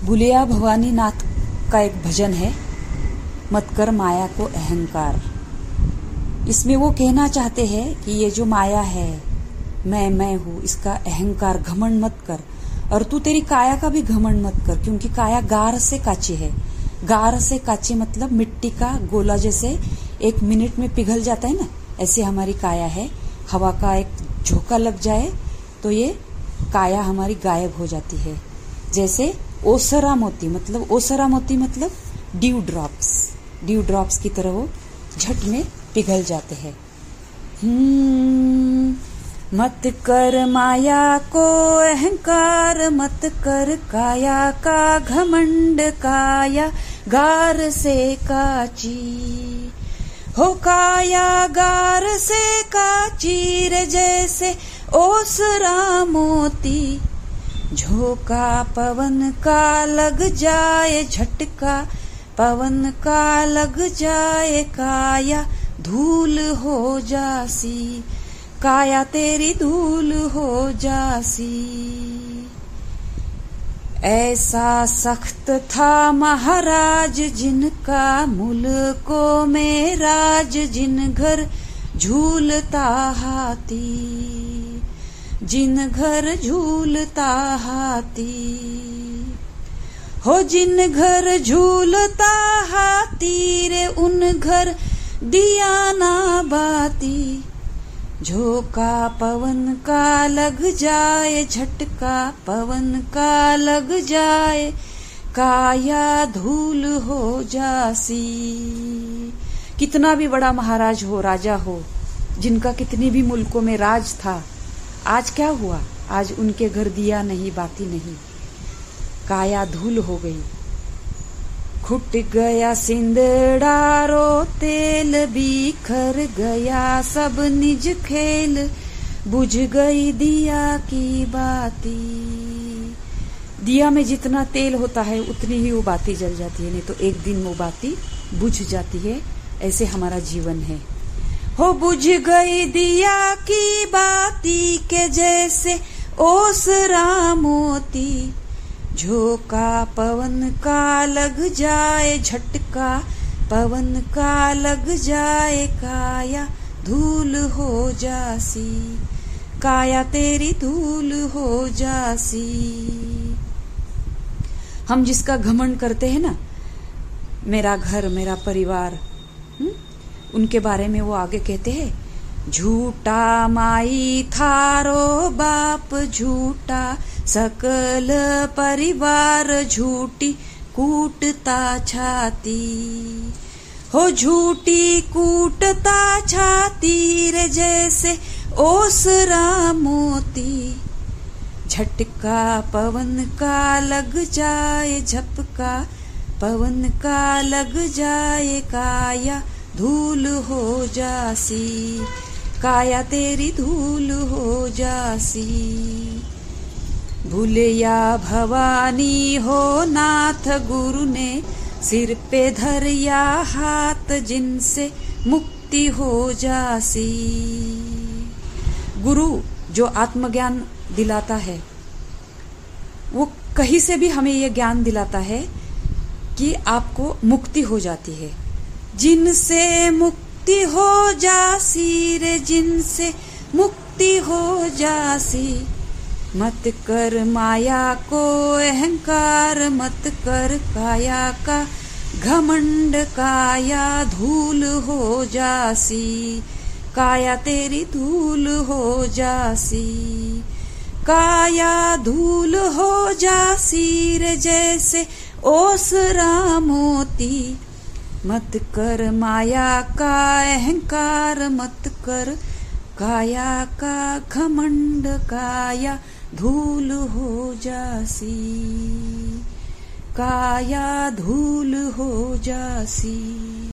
बुलिया भवानी नाथ का एक भजन है, मत कर माया को अहंकार। इसमें वो कहना चाहते हैं कि ये जो माया है, मैं मैं हूँ, इसका अहंकार घमंड मत कर। और तू तेरी काया का भी घमंड मत कर, क्योंकि काया गार से काची है। गार से काची मतलब मिट्टी का गोला जैसे एक मिनट में पिघल जाता है ना, ऐसे हमारी काया है। हवा का एक झोंका लग जाए तो ये काया हमारी गायब हो जाती है। जैसे ओसरा मोती मतलब ओसरा मोती मतलब ड्यू ड्रॉप्स ड्यू ड्रॉप्स की तरह वो झट में पिघल जाते हैं। हम्म, मत कर माया को अहंकार मत कर काया का घमंड काया गार से काची। हो काया गार से काचीर जैसे ओसरा मोती झोंका पवन का लग जाए झटका, पवन का लग जाए काया, धूल हो जासी, काया तेरी धूल हो जासी। ऐसा सख्त था महाराज जिनका मुल्को में राज जिन घर झूलता हाथी। जिन घर झूलता हाथी, हो जिन घर झूलता हाथी रे, उन घर दिया ना बाती। झोंका पवन का लग जाए, झटका पवन का लग जाए, काया धूल हो जासी। कितना भी बड़ा महाराज हो, राजा हो, जिनका कितनी भी मुल्कों में राज था आज क्या हुआ? आज उनके घर दिया नहीं, बाती नहीं। काया धूल हो गई। खुट गया सिंदड़ारो तेल बिखर गया, सब निज खेल। बुझ गई दिया की बाती। दिया में जितना तेल होता है, उतनी ही वो बाती जल जाती है, नहीं तो एक दिन वो बाती बुझ जाती है। ऐसे हमारा जीवन है। हो बुझ गई दिया की बाती के जैसे ओस रामोती झोंका पवन का लग जाए झटका, पवन का लग जाए काया, धूल हो जासी काया तेरी धूल हो जासी हम जिसका घमंड करते हैं ना, मेरा घर, मेरा परिवार? उनके बारे में वो आगे कहते हैं, झूठा माई थारो बाप, झूठा सकल परिवार झूठी कूटता छाती। हो झूठी कूटता छाती रे जैसे ओसरा मोती। झटका पवन का लग जाए, झपका पवन का लग जाए काया। धूल हो जासी, काया तेरी धूल हो जासी। भूलिया भवानी हो नाथ गुरु ने सिर पे धरिया हाथ जिनसे मुक्ति हो जासी। गुरु जो आत्मज्ञान दिलाता है, वो कहीं से भी हमें ये ज्ञान दिलाता है कि आपको मुक्ति हो जाती है। जिनसे मुक्ति हो जासी रे जिनसे मुक्ति हो जासी मत कर माया को अहंकार, मत कर काया का घमंड, काया धूल हो जासी काया तेरी धूल हो जासी काया धूल हो जासी रे जैसे ओसरा मोती मत कर माया का अहंकार, मत कर काया का घमंड, काया धूल हो जासी। काया धूल हो जासी।